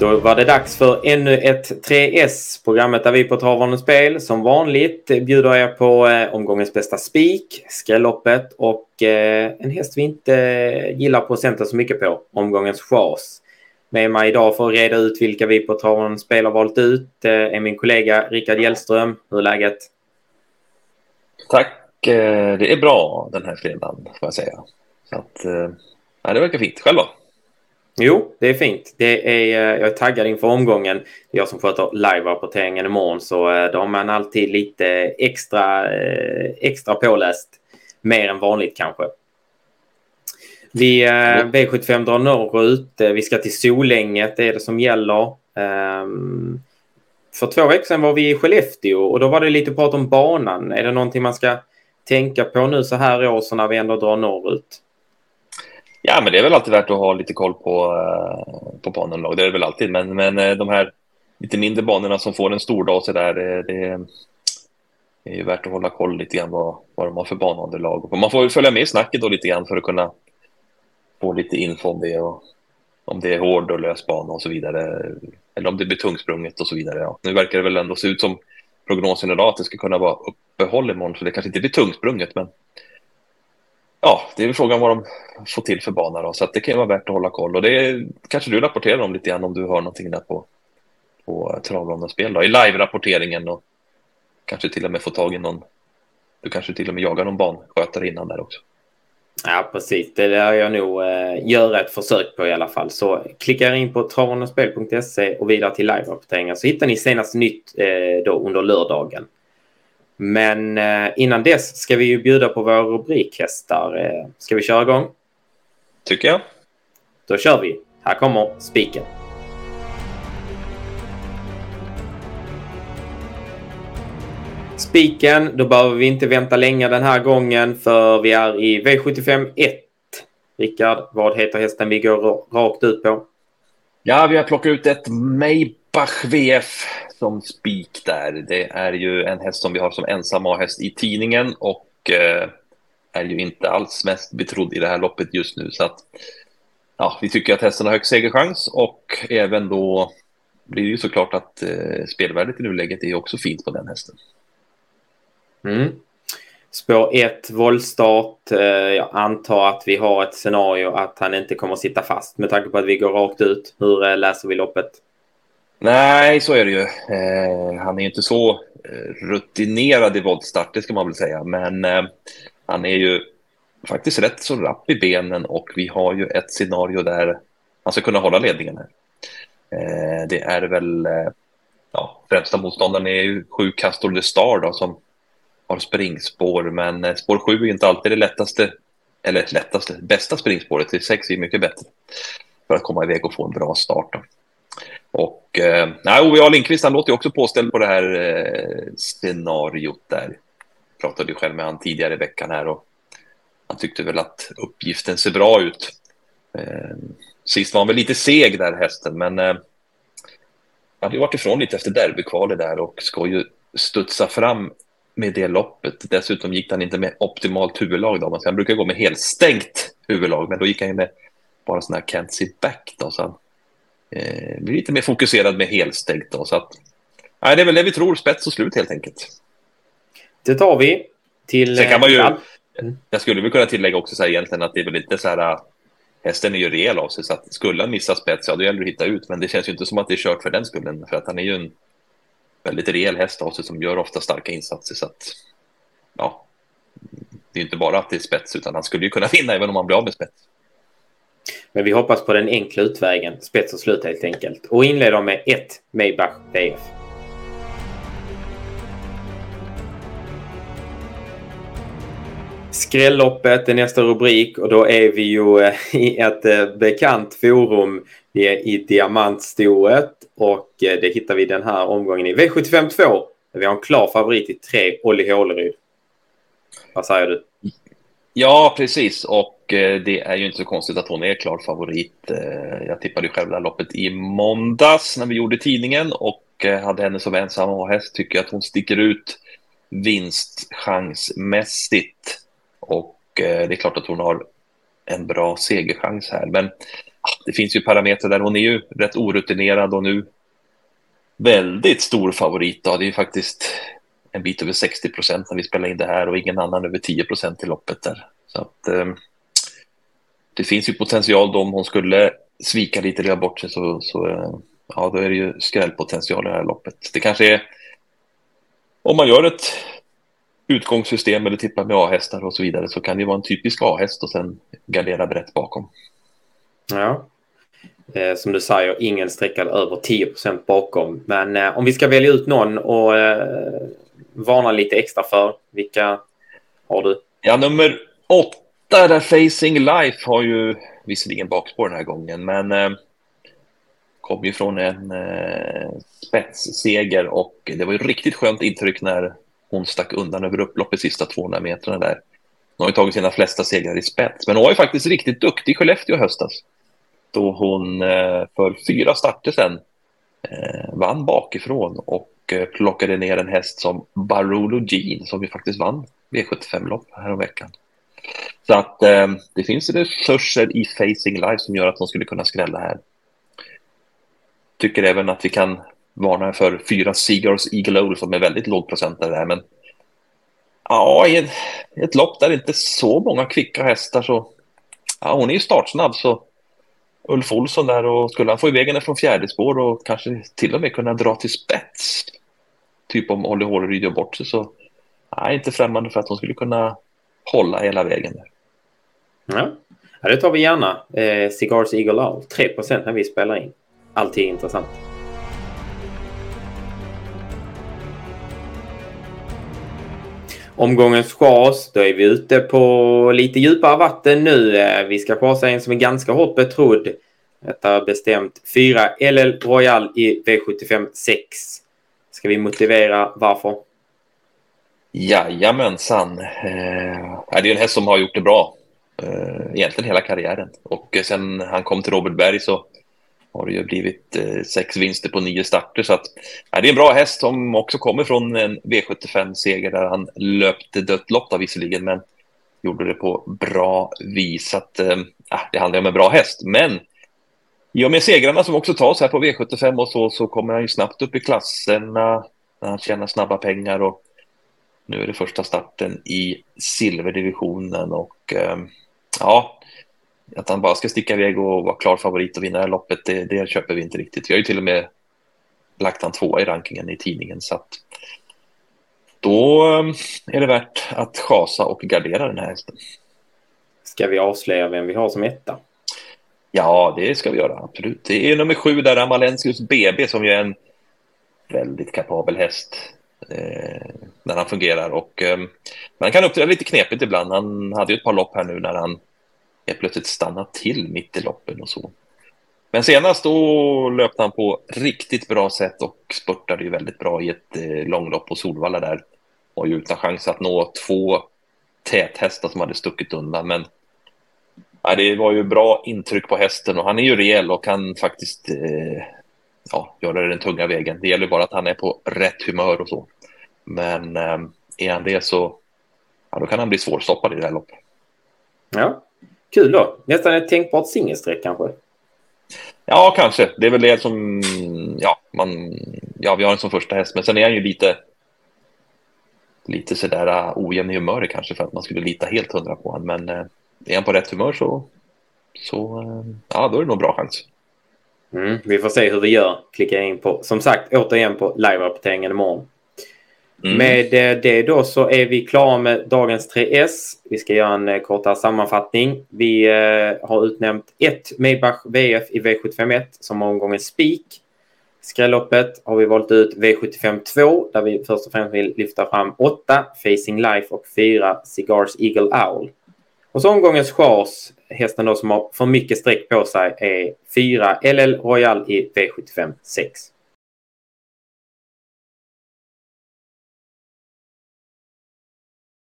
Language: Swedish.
Då var det dags för ännu ett 3S, programmet där vi på Travande Spel som vanligt bjuder er på eh, omgångens bästa spik, skrälloppet och eh, en häst vi inte gillar procenten så mycket på, omgångens chas. Med mig idag för att reda ut vilka vi på Travande Spel har valt ut eh, är min kollega Rickard Hjellström. Hur är läget? Tack, eh, det är bra den här fredagen får jag säga. Så att, eh, ja, det verkar fint. Själv då? Jo, det är fint. Det är, eh, jag är taggad inför omgången. Jag som sköter live-rapporteringen imorgon så eh, då har man alltid lite extra, eh, extra påläst. Mer än vanligt kanske. Vi, V75 drar norrut. Vi ska till Solänget, det är det som gäller. Ehm, för två veckor sedan var vi i Skellefteå och då var det lite prat om banan. Är det någonting man ska tänka på nu så här i år så när vi ändå drar norrut? Ja, men det är väl alltid värt att ha lite koll på, eh, på banunderlag. Det är det väl alltid. Men, men eh, de här lite mindre banorna som får en stor dag så där, det, det, är ju värt att hålla koll lite grann vad, vad de har för banunderlag. Och man får följa med i snacket då lite grann för att kunna få lite info om det och om det är hård och lös bana och så vidare. Eller om det blir tungsprunget och så vidare. Ja. Nu verkar det väl ändå se ut som prognosen idag att det ska kunna vara uppehåll imorgon, så det kanske inte blir tungsprunget, men ja, det är väl frågan vad de får till för bana då, så att det kan ju vara värt att hålla koll och det kanske du rapporterar om lite grann om du hör någonting där på, på Travlandens spel då, i live-rapporteringen och kanske till och med få tag i någon, du kanske till och med jagar någon banskötare innan där också. Ja, precis. Det lär jag nog eh, göra ett försök på i alla fall. Så klicka in på travanderspel.se och vidare till live-rapporteringen så hittar ni senast nytt eh, då under lördagen. Men eh, innan dess ska vi ju bjuda på våra rubrikhästar. Eh, ska vi köra igång? Tycker jag. Då kör vi. Här kommer spiken. Spiken, då behöver vi inte vänta länge den här gången för vi är i V75 1. Rickard, vad heter hästen vi går rakt ut på? Ja, vi har plockat ut ett Bach VF som spik där. Det är ju en häst som vi har som ensam A-häst i tidningen och eh, är ju inte alls mest betrodd i det här loppet just nu. Så att ja, vi tycker att hästen har hög segerchans och även då blir det ju såklart att eh, spelvärdet i nuläget är också fint på den hästen. Mm. Spår 1, våldstart. Eh, jag antar att vi har ett scenario att han inte kommer att sitta fast med tanke på att vi går rakt ut. Hur eh, läser vi loppet? Nej, så är det ju. Eh, han är inte så eh, rutinerad i voltstart, det ska man väl säga. Men eh, han är ju faktiskt rätt så rapp i benen och vi har ju ett scenario där han ska kunna hålla ledningen. Här. Eh, det är väl, eh, ja, främsta motståndaren är ju sju Castor de Star då, som har springspår, men eh, spår sju är inte alltid det lättaste, eller lättaste, bästa springspåret. Det sex är mycket bättre för att komma iväg och få en bra start. Då. Och eh, nej, Ove A. Lindqvist, han låter ju också påställd på det här eh, scenariot där. Jag pratade ju själv med han tidigare i veckan här och han tyckte väl att uppgiften ser bra ut. Eh, sist var han väl lite seg där hästen, men eh, han hade ju varit ifrån lite efter derbykvalet där och ska ju studsa fram med det loppet. Dessutom gick han inte med optimalt huvudlag då. Han brukar gå med helstängt huvudlag, men då gick han ju med bara sån här can't back då. Så han eh, blir lite mer fokuserad med helstängt då. Så att, nej, det är väl det vi tror, spets och slut helt enkelt. Det tar vi till... Sen kan man ju, mm. jag skulle väl kunna tillägga också så här egentligen att det är väl inte så här, hästen är ju rejäl av sig så att skulle han missa spets, ja då gäller det att hitta ut, men det känns ju inte som att det är kört för den skullen, för att han är ju en väldigt rejäl häst av sig som gör ofta starka insatser så att ja, det är inte bara att det är spets utan han skulle ju kunna vinna även om han blir av med spets. Men vi hoppas på den enkla utvägen, spets och slut helt enkelt. Och inleder med ett Maybach DF. Skrälloppet är nästa rubrik och då är vi ju eh, i ett eh, bekant forum. Vi är i Diamantstoet och eh, det hittar vi den här omgången i V75 2. Vi har en klar favorit i tre, Olli Håleryd. Vad säger du? Ja, precis. Och Eh, det är ju inte så konstigt att hon är klar favorit. Eh, jag tippade ju själv det här loppet i måndags när vi gjorde tidningen och eh, hade henne som ensam häst. Tycker att hon sticker ut vinstchansmässigt. Och det är klart att hon har en bra segerchans här. Men ah, det finns ju parametrar där. Hon är ju rätt orutinerad och nu väldigt stor favorit. Då. Det är ju faktiskt en bit över 60 procent när vi spelar in det här och ingen annan över 10 procent i loppet där. Så att, eh, det finns ju potential då om hon skulle svika lite göra bort sig så, så eh, ja, då är det ju skrällpotential i det här loppet. Det kanske är om man gör ett utgångssystem eller tippar med A-hästar och så vidare så kan det vara en typisk A-häst och sen gardera brett bakom. Ja, eh, som du säger, ingen sträckad över 10% bakom. Men eh, om vi ska välja ut någon och eh, varna lite extra för, vilka har du? Ja, nummer åtta där Facing Life har ju visserligen bakspår den här gången, men eh, kom ju från en eh, spetsseger och det var ju riktigt skönt intryck när hon stack undan över upploppet sista 200 metrarna där. Hon har ju tagit sina flesta segrar i spets, men hon var ju faktiskt riktigt duktig i Skellefteå i höstas. Då hon eh, för fyra starter sen eh, vann bakifrån och eh, plockade ner en häst som Barolo Jean som ju faktiskt vann V75-lopp häromveckan. Så att eh, det finns resurser i Facing Life som gör att de skulle kunna skrälla här. Tycker även att vi kan varna för fyra Seagulls Eagle Owl som är väldigt lågprocentare där. Men ja, i ett, ett lopp där det inte är så många kvicka hästar så ja, hon är ju startsnabb så Ulf Olsson där och skulle han få iväg henne från fjärde spår och kanske till och med kunna dra till spets. Typ om Olli Håleryd gör bort sig så jag är inte främmande för att hon skulle kunna hålla hela vägen. Där. Ja. ja, det tar vi gärna. Eh, Cigars Eagle Owl, 3% när vi spelar in. Alltid intressant. Omgångens chas, då är vi ute på lite djupare vatten nu. Eh, vi ska chasa en som är ganska hårt betrodd. Detta är bestämt 4 LL Royal i V75 6. Ska vi motivera varför? Jajamensan. Eh, det är en häst som har gjort det bra. Eh, egentligen hela karriären. Och eh, sen han kom till Robert Berg så har det ju blivit eh, sex vinster på nio starter. Så att, ja, det är en bra häst som också kommer från en V75-seger där han löpte dött lopp visserligen, men gjorde det på bra vis. Att, eh, det handlar om en bra häst, men i och med segrarna som också tas här på V75 och så, så kommer han ju snabbt upp i klasserna. Han tjänar snabba pengar och nu är det första starten i silverdivisionen och eh, ja, att han bara ska sticka iväg och vara klar favorit och vinna det här loppet, det, det köper vi inte riktigt. Vi har ju till och med lagt han tvåa i rankingen i tidningen så att då eh, är det värt att chasa och gardera den här hästen. Ska vi avslöja vem vi har som etta? Ja, det ska vi göra, absolut. Det är nummer sju där, Amalensius BB, som ju är en väldigt kapabel häst eh, när han fungerar. Och, eh, man kan uppträda lite knepigt ibland. Han hade ju ett par lopp här nu när han helt plötsligt stannat till mitt i loppen och så. Men senast då löpte han på riktigt bra sätt och spurtade ju väldigt bra i ett eh, långlopp på Solvalla där. Och ju utan chans att nå två täthästar som hade stuckit undan. Men nej, det var ju bra intryck på hästen och han är ju rejäl och kan faktiskt eh, ja, göra den tunga vägen. Det gäller bara att han är på rätt humör och så. Men eh, är han det så ja, då kan han bli svårstoppad i det här loppet. Ja, Kul då. Nästan ett tänkbart singelstreck kanske. Ja, kanske. Det är väl det som... Ja, man, ja, vi har en som första häst, men sen är han ju lite lite sådär uh, ojämn i humöret kanske för att man skulle lita helt hundra på honom. Men uh, är han på rätt humör så, så uh, ja, då är det nog bra chans. Mm, vi får se hur vi gör. Klicka in på, som sagt, återigen på live-rapporteringen imorgon. Mm. Med eh, det då så är vi klara med dagens 3S. Vi ska göra en eh, kortare sammanfattning. Vi eh, har utnämnt ett Maybach VF i V751 som omgången spik. Skrälloppet har vi valt ut V75 2 där vi först och främst vill lyfta fram 8 Facing Life och 4 Cigars Eagle Owl. Och så omgångens chars, hästen då som har för mycket streck på sig, är 4 LL Royal i V75 6.